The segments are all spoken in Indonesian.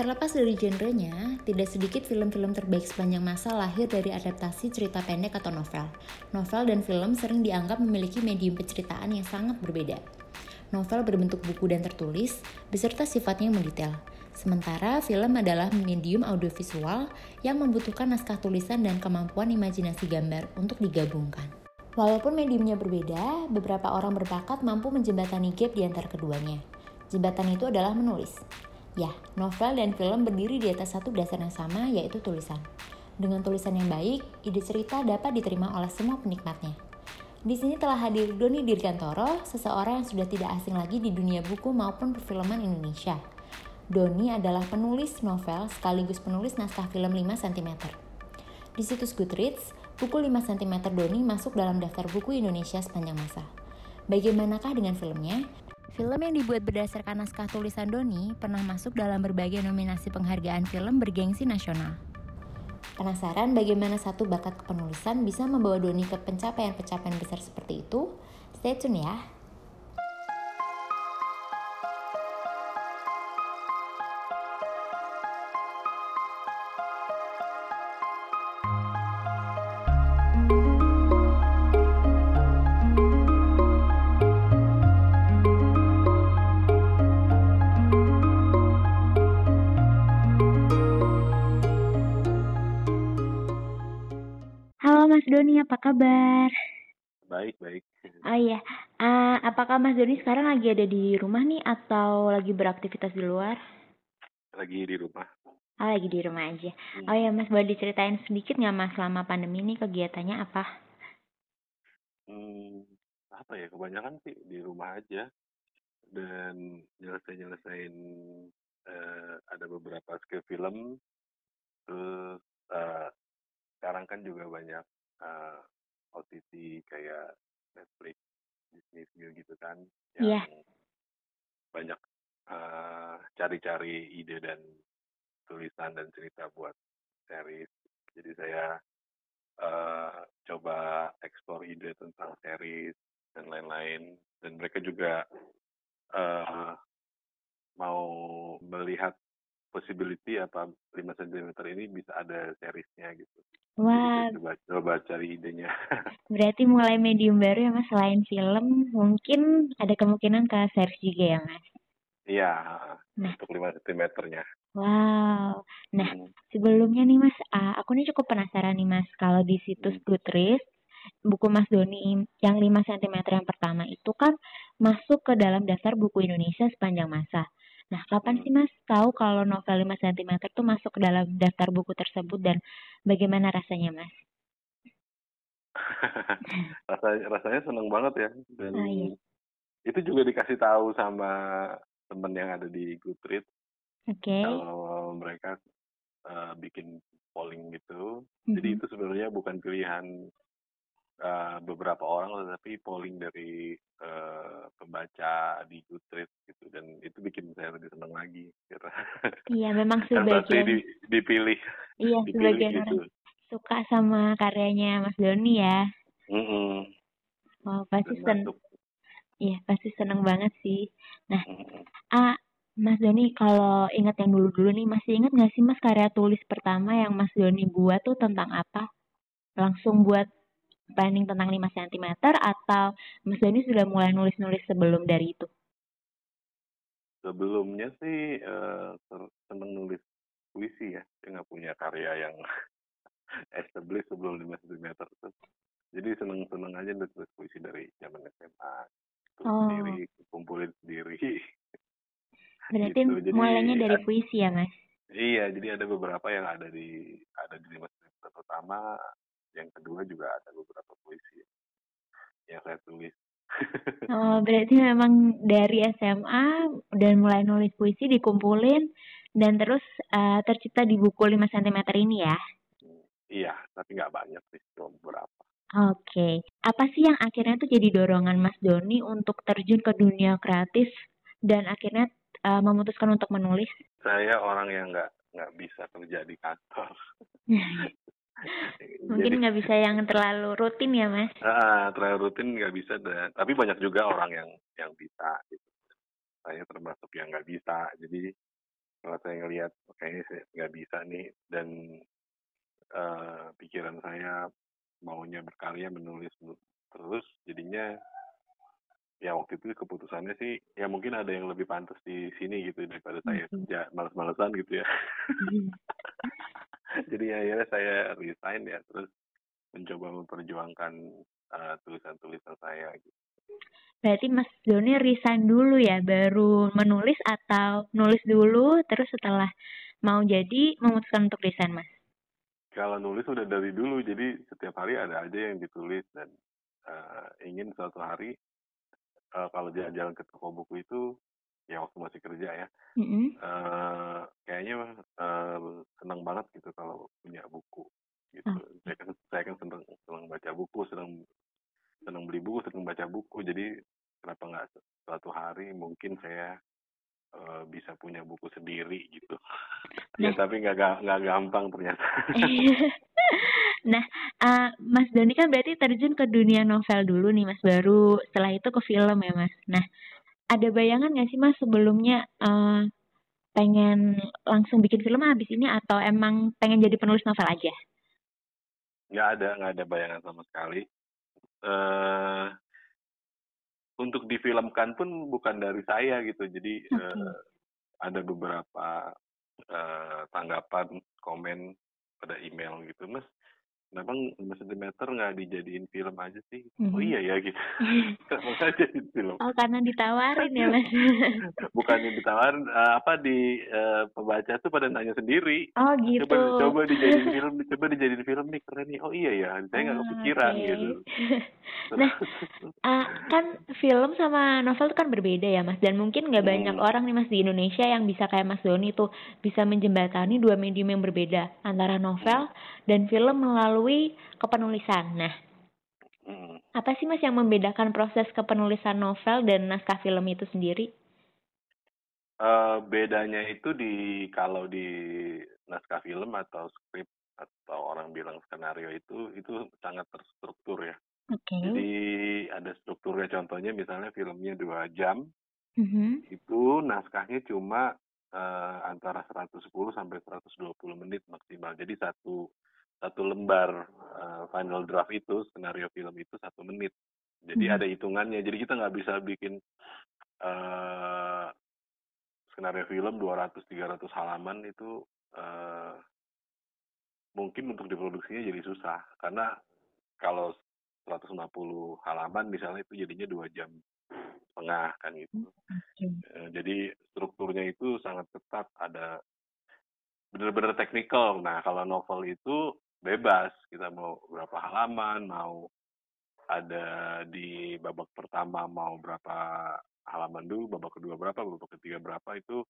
Terlepas dari genrenya, tidak sedikit film-film terbaik sepanjang masa lahir dari adaptasi cerita pendek atau novel. Novel dan film sering dianggap memiliki medium penceritaan yang sangat berbeda. Novel berbentuk buku dan tertulis, beserta sifatnya yang mendetail. Sementara film adalah medium audiovisual yang membutuhkan naskah tulisan dan kemampuan imajinasi gambar untuk digabungkan. Walaupun mediumnya berbeda, beberapa orang berbakat mampu menjembatani gap di antara keduanya. Jembatan itu adalah menulis. Ya, novel dan film berdiri di atas satu dasar yang sama, yaitu tulisan. Dengan tulisan yang baik, ide cerita dapat diterima oleh semua penikmatnya. Di sini telah hadir Doni Dirgantoro, seseorang yang sudah tidak asing lagi di dunia buku maupun perfilman Indonesia. Doni adalah penulis novel sekaligus penulis naskah film 5 cm. Di situs Goodreads, buku 5 cm Doni masuk dalam daftar buku Indonesia sepanjang masa. Bagaimanakah dengan filmnya? Film yang dibuat berdasarkan naskah tulisan Doni pernah masuk dalam berbagai nominasi penghargaan film bergengsi nasional. Penasaran bagaimana satu bakat kepenulisan bisa membawa Doni ke pencapaian-pencapaian besar seperti itu? Stay tune ya! Mas Doni, apa kabar? Baik, baik. Oh iya, uh, apakah Mas Doni sekarang lagi ada di rumah nih atau lagi beraktivitas di luar? Lagi di rumah. Oh, lagi di rumah aja. Hmm. Oh ya, Mas, boleh diceritain sedikit nggak Mas selama pandemi ini kegiatannya apa? Hmm, apa ya, kebanyakan sih di rumah aja. Dan nyelesain-nyelesain uh, ada beberapa skill film, terus uh, sekarang kan juga banyak uh, eh, OTT kayak Netflix, Disney View gitu kan yang yeah. banyak uh, cari-cari ide dan tulisan dan cerita buat series. Jadi saya uh, coba ekspor ide tentang series dan lain-lain dan mereka juga uh, mau melihat possibility apa 5 cm ini bisa ada seriesnya gitu. Wah. Coba coba cari idenya. Berarti mulai medium baru ya Mas selain film mungkin ada kemungkinan ke series juga ya Mas. Iya, nah. untuk 5 cm-nya. Wow. Nah, hmm. sebelumnya nih Mas, uh, aku nih cukup penasaran nih Mas, kalau di situs hmm. Goodreads buku Mas Doni yang 5 cm yang pertama itu kan masuk ke dalam daftar buku Indonesia sepanjang masa. Nah, kapan sih Mas tahu kalau novel 5 cm itu masuk ke dalam daftar buku tersebut dan bagaimana rasanya Mas? rasanya rasanya seneng banget ya dan oh, iya. itu juga dikasih tahu sama temen yang ada di Goodreads okay. kalau mereka uh, bikin polling gitu mm-hmm. jadi itu sebenarnya bukan pilihan uh, beberapa orang tetapi polling dari uh, pembaca di Goodreads gitu dan itu bikin saya lebih senang lagi gitu. Iya memang sebagian di, dipilih. Iya dipilih sebagian gitu. orang suka sama karyanya Mas Doni ya. Mm -hmm. Oh pasti seneng. Iya pasti seneng banget sih. Nah, mm -hmm. ah Mas Doni kalau ingat yang dulu-dulu nih masih ingat nggak sih Mas karya tulis pertama yang Mas Doni buat tuh tentang apa? Langsung buat planning tentang 5 cm atau Mas Dani sudah mulai nulis-nulis sebelum dari itu? Sebelumnya sih uh, seneng nulis puisi ya. Saya nggak punya karya yang established sebelum 5 cm. Jadi seneng-seneng aja nulis puisi dari zaman SMA. Oh. sendiri, kumpulin sendiri. Berarti gitu. Jadi, mulainya dari puisi ya, Mas? Iya, jadi ada beberapa yang ada di ada di 5 cm pertama, yang kedua juga ada beberapa puisi yang saya tulis oh berarti memang dari SMA dan mulai nulis puisi dikumpulin dan terus uh, tercipta di buku 5 cm ini ya iya tapi nggak banyak sih cuma beberapa Oke, okay. apa sih yang akhirnya tuh jadi dorongan Mas Doni untuk terjun ke dunia kreatif dan akhirnya uh, memutuskan untuk menulis? Saya orang yang nggak nggak bisa kerja di kantor. Mungkin nggak bisa yang terlalu rutin ya mas? Uh, terlalu rutin nggak bisa, dan, tapi banyak juga orang yang yang bisa. Gitu. Saya termasuk yang nggak bisa. Jadi kalau saya ngelihat, kayaknya saya nggak bisa nih dan uh, pikiran saya maunya berkarya menulis terus jadinya ya waktu itu keputusannya sih ya mungkin ada yang lebih pantas di sini gitu daripada saya kerja males-malesan gitu ya jadi akhirnya saya resign ya terus mencoba memperjuangkan uh, tulisan-tulisan saya gitu Berarti Mas Doni resign dulu ya, baru menulis atau nulis dulu, terus setelah mau jadi memutuskan untuk resign, Mas? Kalau nulis udah dari dulu, jadi setiap hari ada aja yang ditulis dan uh, ingin suatu hari uh, kalau jalan-jalan ke toko buku itu ya waktu masih kerja ya, mm -hmm. uh, kayaknya uh, senang banget gitu kalau punya buku gitu. Oh. Saya kan saya kan senang senang baca buku, senang senang beli buku, senang baca buku. Jadi kenapa nggak suatu hari mungkin saya uh, bisa punya buku sendiri gitu. Ya, nah. ya tapi nggak nggak gampang ternyata. nah, uh, Mas Doni kan berarti terjun ke dunia novel dulu nih Mas, baru setelah itu ke film ya Mas. Nah, ada bayangan nggak sih Mas sebelumnya uh, pengen langsung bikin film habis ini atau emang pengen jadi penulis novel aja? Nggak ada, nggak ada bayangan sama sekali uh, untuk difilmkan pun bukan dari saya gitu jadi okay. uh, ada beberapa uh, tanggapan komen pada email gitu mas kenapa 5 cm nggak dijadiin film aja sih? Mm-hmm. Oh iya ya gitu. kenapa nggak jadi film? Oh karena ditawarin ya mas? Bukan yang ditawarin, uh, apa di uh, pembaca tuh pada nanya sendiri. Oh gitu. Coba coba dijadiin film, coba dijadiin film nih keren nih. Oh iya ya, saya nggak oh, kepikiran okay. gitu. nah, uh, kan film sama novel itu kan berbeda ya mas, dan mungkin nggak banyak hmm. orang nih mas di Indonesia yang bisa kayak Mas Doni tuh bisa menjembatani dua medium yang berbeda antara novel dan film melalui melalui kepenulisan. Nah, hmm. apa sih mas yang membedakan proses kepenulisan novel dan naskah film itu sendiri? Uh, bedanya itu di kalau di naskah film atau skrip atau orang bilang skenario itu itu sangat terstruktur ya. Okay. Jadi ada strukturnya contohnya misalnya filmnya dua jam, mm-hmm. itu naskahnya cuma uh, antara 110 sampai 120 menit maksimal. Jadi satu satu lembar uh, final draft itu skenario film itu satu menit jadi hmm. ada hitungannya jadi kita nggak bisa bikin uh, skenario film 200-300 halaman itu uh, mungkin untuk diproduksinya jadi susah karena kalau 150 halaman misalnya itu jadinya dua jam setengah kan gitu. Okay. Uh, jadi strukturnya itu sangat ketat ada benar-benar teknikal. Nah kalau novel itu bebas. Kita mau berapa halaman mau ada di babak pertama mau berapa halaman dulu babak kedua berapa babak ketiga berapa itu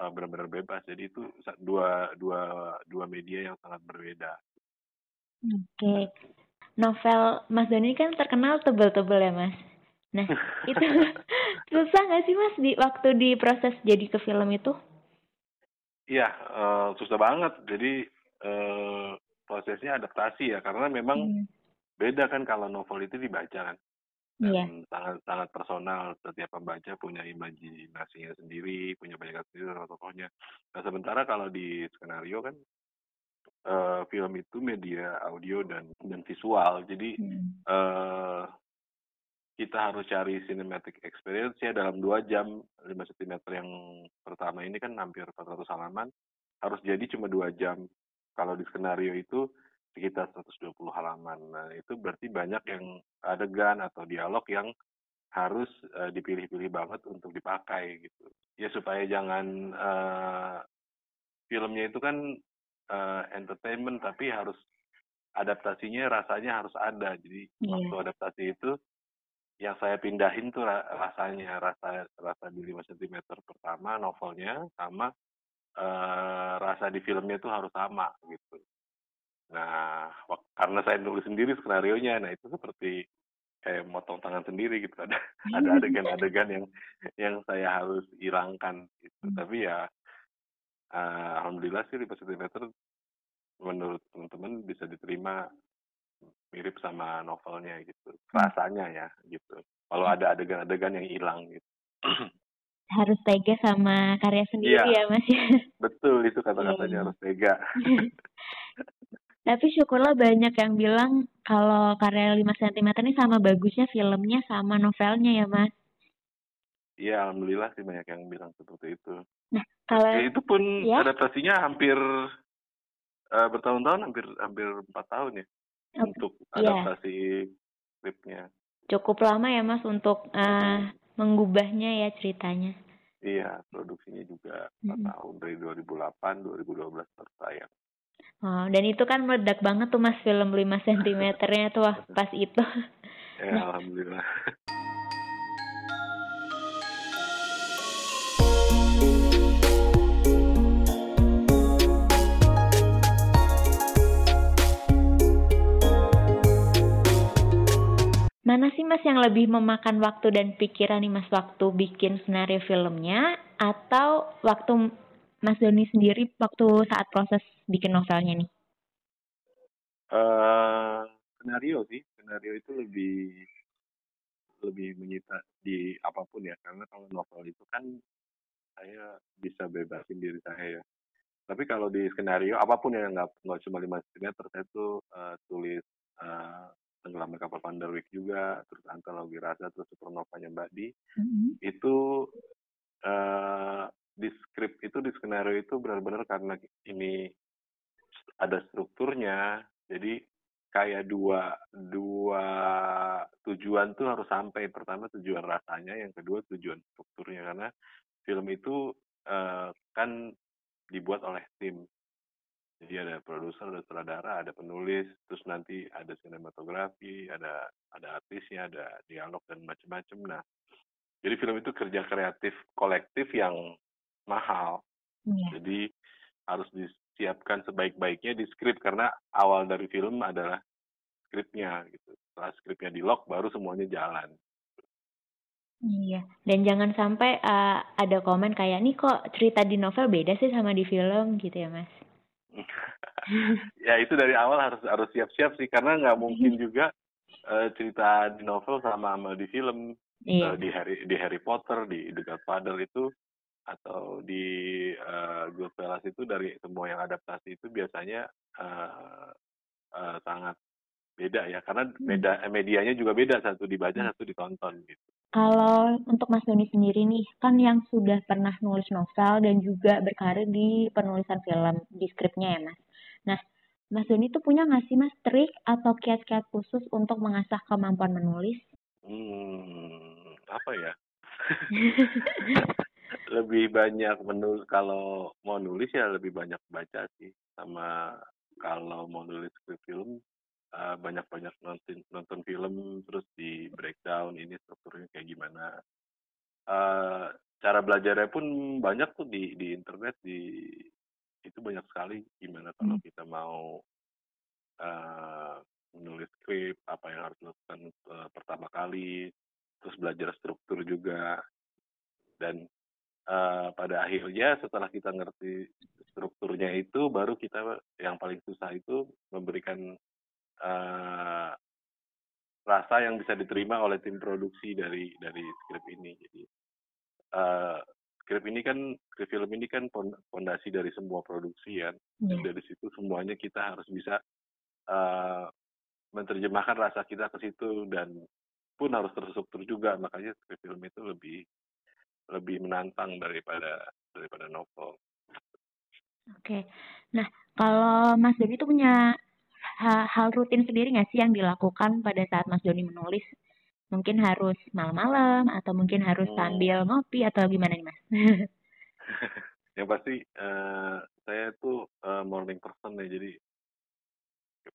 uh, benar-benar bebas. Jadi itu dua dua dua media yang sangat berbeda. Oke. Okay. novel Mas Doni kan terkenal tebel-tebel ya Mas? Nah itu susah nggak sih Mas di waktu di proses jadi ke film itu? Iya, uh, susah banget. Jadi uh, prosesnya adaptasi ya karena memang hmm. beda kan kalau novel itu dibaca kan dan yeah. sangat sangat personal setiap pembaca punya imajinasinya sendiri punya banyak sendiri tokohnya nah sementara kalau di skenario kan uh, film itu media audio dan dan visual jadi hmm. uh, kita harus cari cinematic experience ya dalam dua jam 5 cm yang pertama ini kan hampir 400 halaman harus jadi cuma dua jam kalau di skenario itu sekitar 120 halaman. Nah, itu berarti banyak yang adegan atau dialog yang harus uh, dipilih-pilih banget untuk dipakai gitu. Ya supaya jangan uh, filmnya itu kan uh, entertainment tapi harus adaptasinya rasanya harus ada. Jadi yeah. waktu adaptasi itu yang saya pindahin tuh rasanya rasa rasa di 5 cm pertama novelnya sama uh, rasa di filmnya itu harus sama gitu. Nah, karena saya nulis sendiri skenario nya, nah itu seperti kayak motong tangan sendiri gitu ada ada adegan-adegan yang yang saya harus hilangkan gitu. Hmm. Tapi ya uh, alhamdulillah sih 5 cm menurut teman-teman bisa diterima mirip sama novelnya gitu. Hmm. Rasanya ya gitu. Kalau hmm. ada adegan-adegan yang hilang gitu. harus tega sama karya sendiri ya, ya Mas Betul itu kata-katanya Iya. harus tega. Tapi syukurlah banyak yang bilang kalau karya 5 cm ini sama bagusnya filmnya sama novelnya ya, Mas. Iya, alhamdulillah sih banyak yang bilang seperti itu. Nah, kalau Ya, itu pun ya? adaptasinya hampir eh, bertahun-tahun, hampir hampir empat tahun ya Oh, untuk iya. adaptasi skripnya. Cukup lama ya, Mas untuk eh, mengubahnya ya ceritanya. Iya, produksinya juga empat Mm-mm. tahun dari 2008, 2012 baru tayang. Oh, dan itu kan meledak banget tuh Mas film 5 cm-nya tuh wah, pas itu. Ya, Nah. alhamdulillah. Mana sih Mas yang lebih memakan waktu dan pikiran nih Mas waktu bikin skenario filmnya atau waktu Mas Doni sendiri waktu saat proses bikin novelnya nih? eh skenario sih, skenario itu lebih lebih menyita di apa pun ya, karena kalau novel itu kan saya bisa bebasin diri saya ya. Tapi kalau di skenario apa pun ya nggak nggak cuma lima cm, saya tuh eh, tulis eh, tenggelamnya kapal Panderwick juga, terus antologi rasa, terus supernovanya Mbak Di, itu eh di skrip itu di skenario itu benar-benar karena ini ada strukturnya jadi kayak dua dua tujuan tuh harus sampai. Pertama tujuan rasanya yang kedua tujuan strukturnya. Karena film itu eh, kan dibuat oleh tim jadi ada produser ada sutradara ada penulis terus nanti ada sinematografi ada ada artisnya ada dialog dan macam-macam nah jadi film itu kerja kreatif kolektif yang mahal Iya. jadi harus disiapkan sebaik-baiknya di skrip karena awal dari film adalah skripnya gitu. Setelah skripnya di lock baru semuanya jalan. Iya. Dan jangan sampai eh, ada komen kayak nih kok cerita di novel beda sih sama di film gitu ya Mas. ya itu dari awal harus harus siap-siap sih karena nggak mungkin juga eh, cerita di novel sama sama di film Iya. Eh, di Harry di Harry Potter di The Godfather itu atau di eh, Goodfellas itu dari semua yang adaptasi itu biasanya eh, eh, sangat beda ya karena beda eh, medianya juga beda satu dibaca Hmm. satu ditonton gitu. Kalau untuk Mas Doni sendiri nih, kan yang sudah pernah nulis novel dan juga berkarir di penulisan film, di skripnya ya Mas. Nah, Mas Doni tuh punya nggak sih Mas trik atau kiat-kiat khusus untuk mengasah kemampuan menulis? Hmm, apa ya? lebih banyak menul kalau mau nulis ya lebih banyak baca sih sama kalau mau nulis skrip film eh, banyak-banyak nonton nonton film terus di breakdown ini strukturnya kayak gimana Eh, cara belajarnya pun banyak tuh di di internet di itu banyak sekali gimana kalau Hmm. kita mau eh, menulis skrip apa yang harus dilakukan eh, pertama kali terus belajar struktur juga dan eh, pada akhirnya setelah kita ngerti strukturnya itu baru kita yang paling susah itu memberikan eh, rasa yang bisa diterima oleh tim produksi dari dari skrip ini jadi eh, skrip ini kan skrip film ini kan fondasi dari semua produksi ya dan Iya. dari situ semuanya kita harus bisa eh, menerjemahkan rasa kita ke situ dan pun harus terstruktur juga makanya skrip film itu lebih lebih menantang daripada daripada novel. Oke. Nah, kalau Mas Doni tuh punya hal rutin sendiri nggak sih yang dilakukan pada saat Mas Doni menulis? Mungkin harus malam-malam atau mungkin harus Hmm. sambil ngopi atau gimana nih Mas? Yang pasti eh, saya tuh eh, morning person ya jadi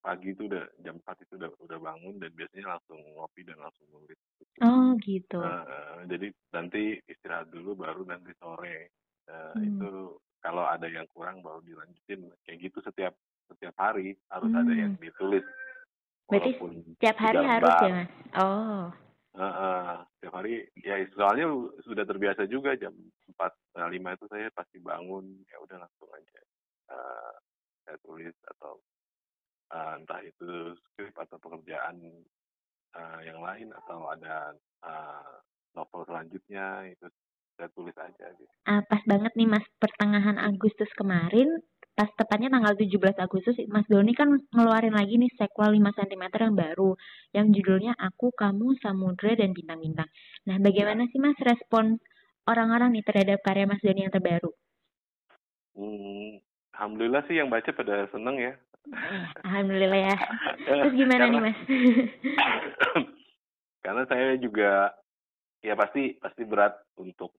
pagi itu udah jam 4 itu udah udah bangun dan biasanya langsung ngopi dan langsung nulis. oh gitu. Eh, jadi nanti istirahat dulu baru nanti sore Eh, Hmm. itu kalau ada yang kurang baru dilanjutin kayak gitu setiap setiap hari harus ada yang Hmm. ditulis Berarti walaupun Tiap hari harus ya. Mas? Oh. Heeh, setiap hari ya soalnya sudah terbiasa juga jam empat setengah lima itu saya pasti bangun ya udah langsung aja eh, saya tulis atau eh, entah itu skrip atau pekerjaan eh, yang lain atau ada eh, novel selanjutnya itu saya tulis aja gitu. Ah, pas banget nih Mas, pertengahan Agustus kemarin, pas tepatnya tanggal 17 Agustus, Mas Doni kan ngeluarin lagi nih sequel 5 cm yang baru, yang judulnya Aku, Kamu, Samudra, dan Bintang-Bintang. Nah, bagaimana sih Mas respon orang-orang nih terhadap karya Mas Doni yang terbaru? Hmm, Alhamdulillah sih yang baca pada seneng ya. Alhamdulillah ya. Terus gimana Karena- nih Mas? Karena saya juga ya pasti pasti berat untuk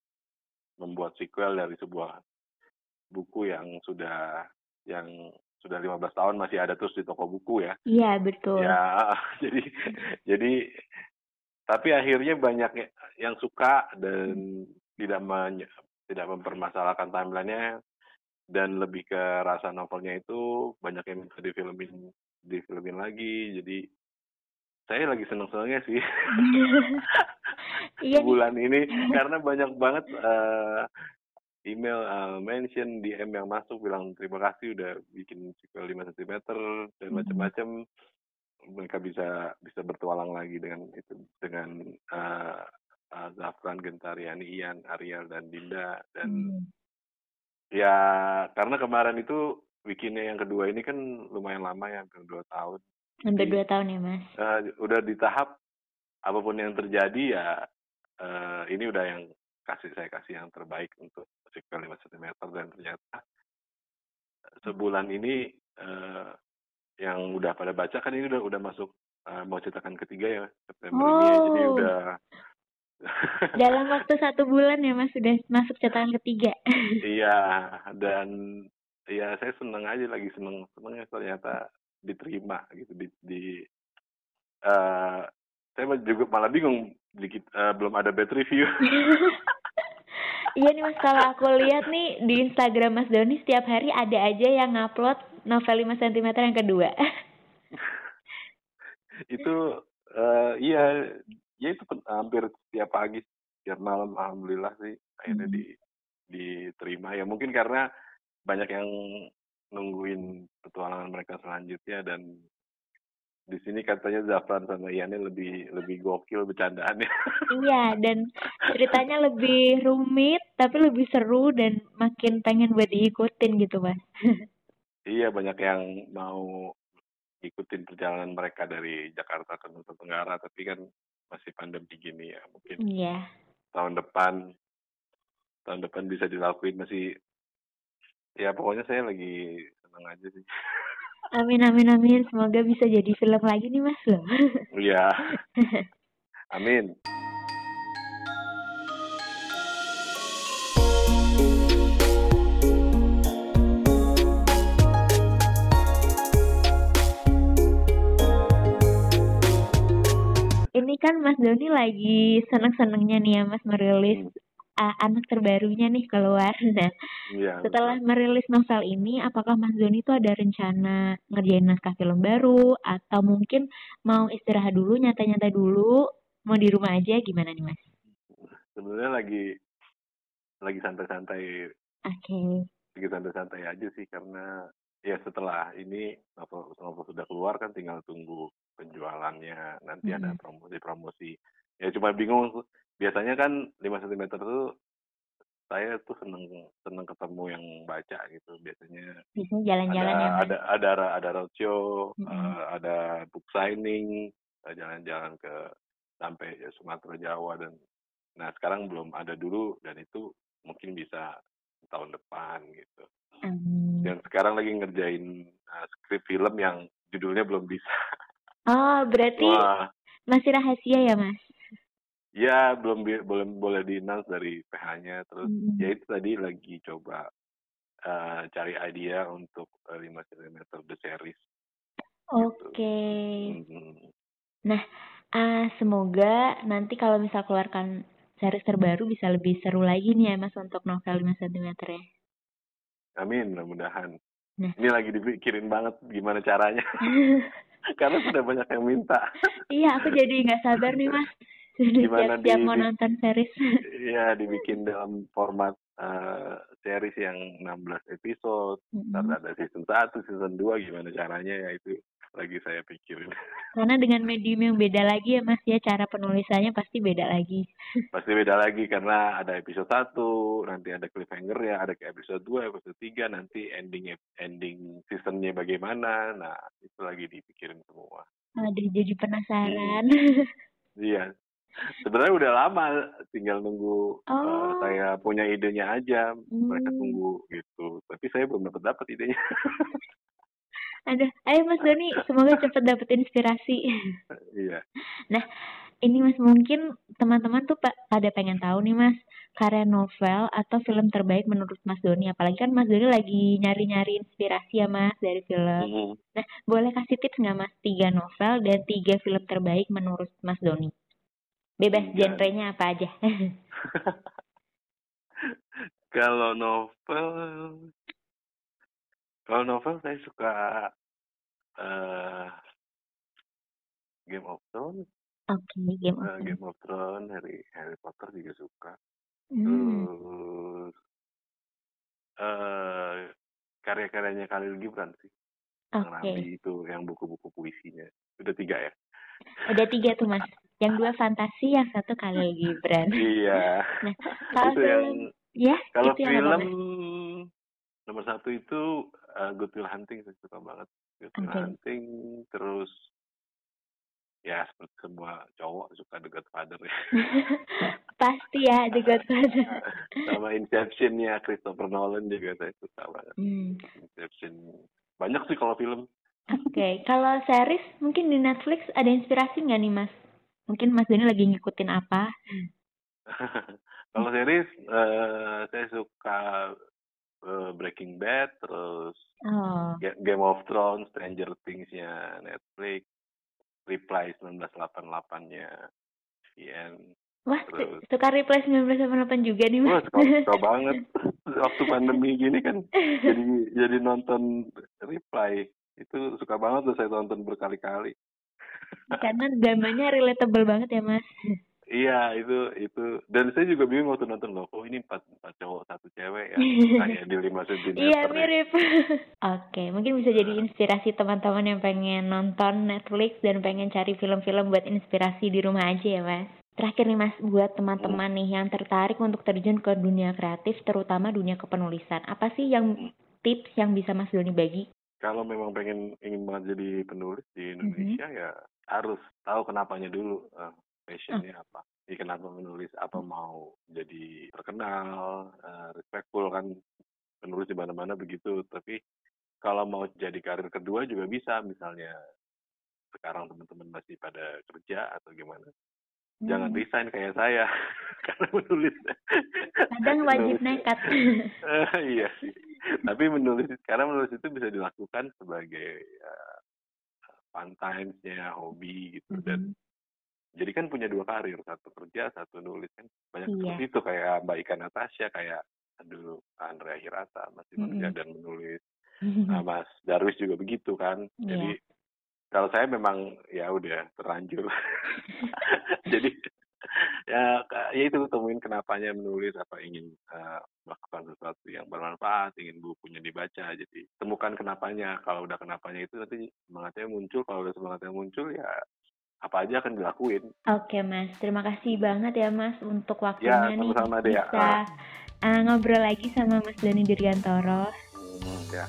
membuat sequel dari sebuah buku yang sudah yang sudah 15 tahun masih ada terus di toko buku ya. Iya, betul. Ya, jadi jadi tapi akhirnya banyak yang suka dan tidak men- tidak mempermasalahkan timelinenya dan lebih ke rasa novelnya itu banyak yang minta difilmin difilmin lagi jadi saya lagi seneng senengnya sih Iya bulan ini karena banyak banget eh, email eh, mention DM yang masuk bilang terima kasih udah bikin sequel 5 cm dan Hmm. macam-macam mereka bisa bisa bertualang lagi dengan itu dengan eh, eh, Zafran, Gentariani, Ian, Ariel dan Dinda dan Hmm. ya karena kemarin itu bikinnya yang kedua ini kan lumayan lama ya hampir dua tahun Hampir dua tahun ya Mas. Eh, udah di tahap apa pun yang terjadi ya eh, ini udah yang kasih saya kasih yang terbaik untuk sequel 5 cm dan ternyata sebulan ini eh, yang udah pada baca kan ini udah udah masuk eh, mau cetakan ketiga ya September ini ya. jadi Oh. udah Dalam waktu satu bulan ya Mas sudah masuk cetakan ketiga. iya dan ya saya seneng aja lagi seneng senengnya ternyata diterima gitu di, di eh, saya juga malah bingung dikit eh, belum ada bad review Iya nih Mas, kalau aku lihat nih di Instagram Mas Doni setiap hari ada aja yang ngupload novel 5 cm yang kedua. itu eh, iya ya itu hampir setiap pagi setiap malam alhamdulillah sih akhirnya Hmm. di diterima ya mungkin karena banyak yang nungguin petualangan mereka selanjutnya dan di sini katanya Zafran sama Iannya lebih lebih gokil bercandaannya Iya, dan ceritanya lebih rumit tapi lebih seru dan makin pengen buat diikutin gitu Mas. iya banyak yang mau ikutin perjalanan mereka dari Jakarta ke Nusa Tenggara tapi kan masih pandemi gini ya mungkin Iya. tahun depan tahun depan bisa dilakuin masih ya pokoknya saya lagi senang aja sih Amin amin amin, semoga bisa jadi film lagi nih Mas loh. Iya. Amin. Ini kan Mas Doni lagi seneng-senengnya nih ya Mas merilis Hmm, uh, anak terbarunya nih keluar. Nah, Iya. setelah betul. merilis novel ini, apakah Mas Doni tuh ada rencana ngerjain naskah film baru atau mungkin mau istirahat dulu, nyata-nyata dulu, mau di rumah aja gimana nih Mas? Sebenarnya lagi lagi santai-santai Oke. lagi santai-santai aja sih karena ya setelah ini novel, novel sudah keluar kan tinggal tunggu penjualannya nanti ada Mm-mm. promosi-promosi ya cuma bingung biasanya kan 5 cm tuh saya tuh seneng seneng ketemu yang baca gitu biasanya Biasanya ada jalan-jalan ya ada ada ada roadshow Mm-mm. eh, ada book signing eh, jalan-jalan ke sampai Sumatera Jawa dan nah sekarang belum ada dulu dan itu mungkin bisa tahun depan gitu Amin. dan sekarang lagi ngerjain uh, skrip film yang judulnya belum bisa Oh, berarti wah masih rahasia ya Mas? Ya belum boleh di announce dari PH-nya terus Mm-mm. ya itu tadi lagi coba uh, cari idea untuk uh, 5 cm the series Oke. Mhm. Ah, semoga nanti kalau misal keluarkan series terbaru bisa lebih seru lagi nih ya Mas untuk novel 5 cm ya. Amin, mudah-mudahan. Nah. Ini lagi dipikirin banget gimana caranya. Karena sudah banyak yang minta. Iya, aku jadi nggak sabar nih Mas. Gimana siap-siap di- mau nonton series. Iya, dibikin dalam format uh, series yang 16 episode, Mm-mm. ntar ada season 1, season 2 gimana caranya ya itu lagi saya pikirin. Karena dengan medium yang beda lagi ya Mas ya, cara penulisannya pasti beda lagi. Pasti beda lagi karena ada episode 1, nanti ada cliffhanger ya, ada ke episode 2, episode 3, nanti ending ending seasonnya bagaimana. Nah, itu lagi dipikirin semua. Aduh, jadi penasaran. Iya. Sebenarnya udah lama, tinggal nunggu uh, Oh. saya punya idenya aja. Mereka Hmm. tunggu gitu. Tapi saya belum dapat dapat idenya. Aduh, ayo Mas Doni, semoga cepat dapat inspirasi. iya. Nah, ini Mas mungkin teman-teman tuh pa- pada pengen tahu nih Mas, karya novel atau film terbaik menurut Mas Doni. Apalagi kan Mas Doni lagi nyari-nyari inspirasi ya Mas dari film. Mhm. Nah, boleh kasih tips nggak Mas? Tiga novel dan tiga film terbaik menurut Mas Doni. Bebas Tiga. genrenya apa aja. Kalau novel, kalau novel saya suka eh Game of Thrones, Oke, Game of Thrones. Game of Thrones, Harry Harry Potter juga suka. Hmm, Terus eh karya-karyanya Khalil Gibran sih, yang Oke, Nabi itu, yang buku-buku puisinya. Udah tiga ya? udah tiga tuh Mas. Yang dua fantasi, yang satu Khalil Gibran. iya. Nah, kalau itu yang film, ya kalau itu yang film Mas? nomor satu itu uh, Good Will Hunting saya suka banget. Good Will Oke. Hunting terus ya seperti semua cowok suka The Godfather ya. Pasti ya, The Godfather. Sama Inception-nya Christopher Nolan juga saya suka banget. Hmm. Inception banyak sih kalau film. Oke, kalau series mungkin di Netflix ada inspirasi nggak nih Mas? Mungkin Mas Doni lagi ngikutin apa? kalau series eh, saya suka eh, Breaking Bad terus Oh, Ga- Game of Thrones, Stranger Things-nya Netflix, Reply 1988-nya VN. wah Terus. su- suka Reply 1988 juga nih Wah, Mas. suka, suka banget. Waktu pandemi gini kan jadi jadi nonton Reply. Itu suka banget tuh saya tonton berkali-kali. Karena dramanya relatable banget ya Mas. Iya, itu itu dan saya juga bingung waktu nonton loh. Oh, ini empat, empat cowok satu cewek ya. Kayak di 5 cm. Iya mirip. Oke, mungkin bisa jadi inspirasi teman-teman yang pengen nonton Netflix dan pengen cari film-film buat inspirasi di rumah aja ya Mas. Terakhir nih Mas, buat teman-teman nih yang tertarik untuk terjun ke dunia kreatif, terutama dunia kepenulisan. Apa sih yang tips yang bisa Mas Doni bagi? Kalau memang pengen ingin banget jadi penulis di Mhm. Indonesia ya harus tahu kenapanya dulu. eh, passionnya apa. Jadi kenapa menulis, apa mau jadi terkenal, eh, respectful kan penulis di mana-mana begitu. Tapi kalau mau jadi karir kedua juga bisa, misalnya sekarang teman-teman masih pada kerja atau gimana. Jangan Hmm. resign kayak saya karena menulis. Kadang wajib nekat. Eh, iya sih. Tapi menulis karena menulis itu bisa dilakukan sebagai uh, fun times-nya, hobi gitu dan Mhm. jadi kan punya dua karir, satu kerja, satu nulis kan. Banyak Iya. seperti itu kayak Mbak Ika Natasha, kayak aduh Andrea Hirata masih Mm-mm. kerja dan menulis. Nah, Mas Darwis juga begitu kan. Iya. Jadi kalau saya memang ya udah terlanjur. Jadi ya ya itu temuin kenapanya menulis apa ingin eh, melakukan sesuatu yang bermanfaat, ingin bukunya dibaca. Jadi temukan kenapanya. Kalau udah kenapanya itu nanti semangatnya muncul. Kalau udah semangatnya muncul ya apa aja akan dilakuin. Oke Mas, terima kasih banget ya Mas untuk Ya, waktunya nih sama-sama deh ya. bisa uh, ngobrol lagi sama Mas Doni Dirgantoro. Hmm, ya.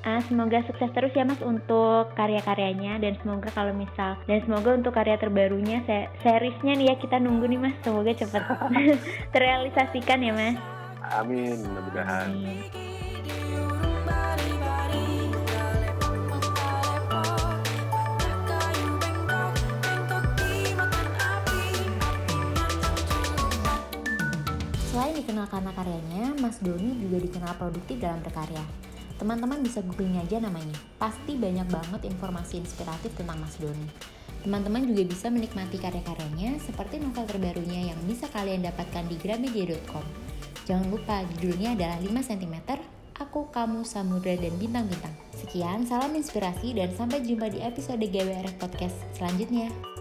Ah, semoga sukses terus ya Mas untuk karya-karyanya dan semoga kalau misal dan semoga untuk karya terbarunya se seriesnya nih ya kita nunggu nih Mas semoga cepat terrealisasikan ya Mas. Amin, mudah-mudahan. Selain dikenal karena karyanya, Mas Doni juga dikenal produktif dalam berkarya. Teman-teman bisa googling aja namanya. Pasti banyak banget informasi inspiratif tentang Mas Doni. Teman-teman juga bisa menikmati karya-karyanya seperti novel terbarunya yang bisa kalian dapatkan di gramedia.com. Jangan lupa judulnya adalah 5 cm, Aku, Kamu, Samudra, dan Bintang-Bintang. Sekian, salam inspirasi dan sampai jumpa di episode GWR Podcast selanjutnya.